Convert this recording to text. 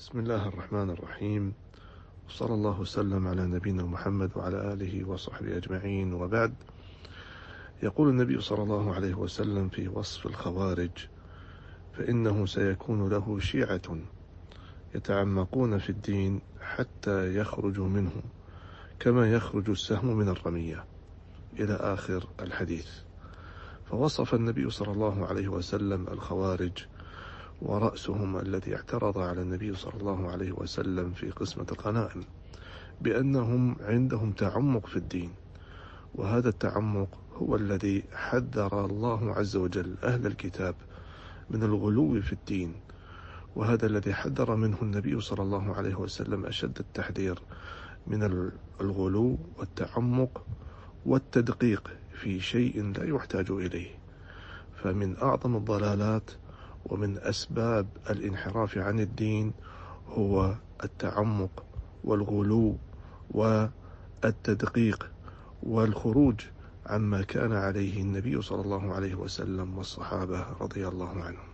بسم الله الرحمن الرحيم. وصلى الله وسلم على نبينا محمد وعلى آله وصحبه أجمعين. وبعد يقول النبي صلى الله عليه وسلم في وصف الخوارج فإنه سيكون له شيعة يتعمقون في الدين حتى يخرجوا منه كما يخرج السهم من الرمية. إلى آخر الحديث. فوصف النبي صلى الله عليه وسلم الخوارج ورأسهم الذي اعترض على النبي صلى الله عليه وسلم في قسمة الغنائم بأنهم عندهم تعمق في الدين وهذا التعمق هو الذي حذر الله عز وجل أهل الكتاب من الغلو في الدين وهذا الذي حذر منه النبي صلى الله عليه وسلم أشد التحذير من الغلو والتعمق والتدقيق في شيء لا يحتاج إليه. فمن أعظم الضلالات ومن أسباب الانحراف عن الدين هو التعمق والغلو والتدقيق والخروج عما كان عليه النبي صلى الله عليه وسلم والصحابة رضي الله عنهم.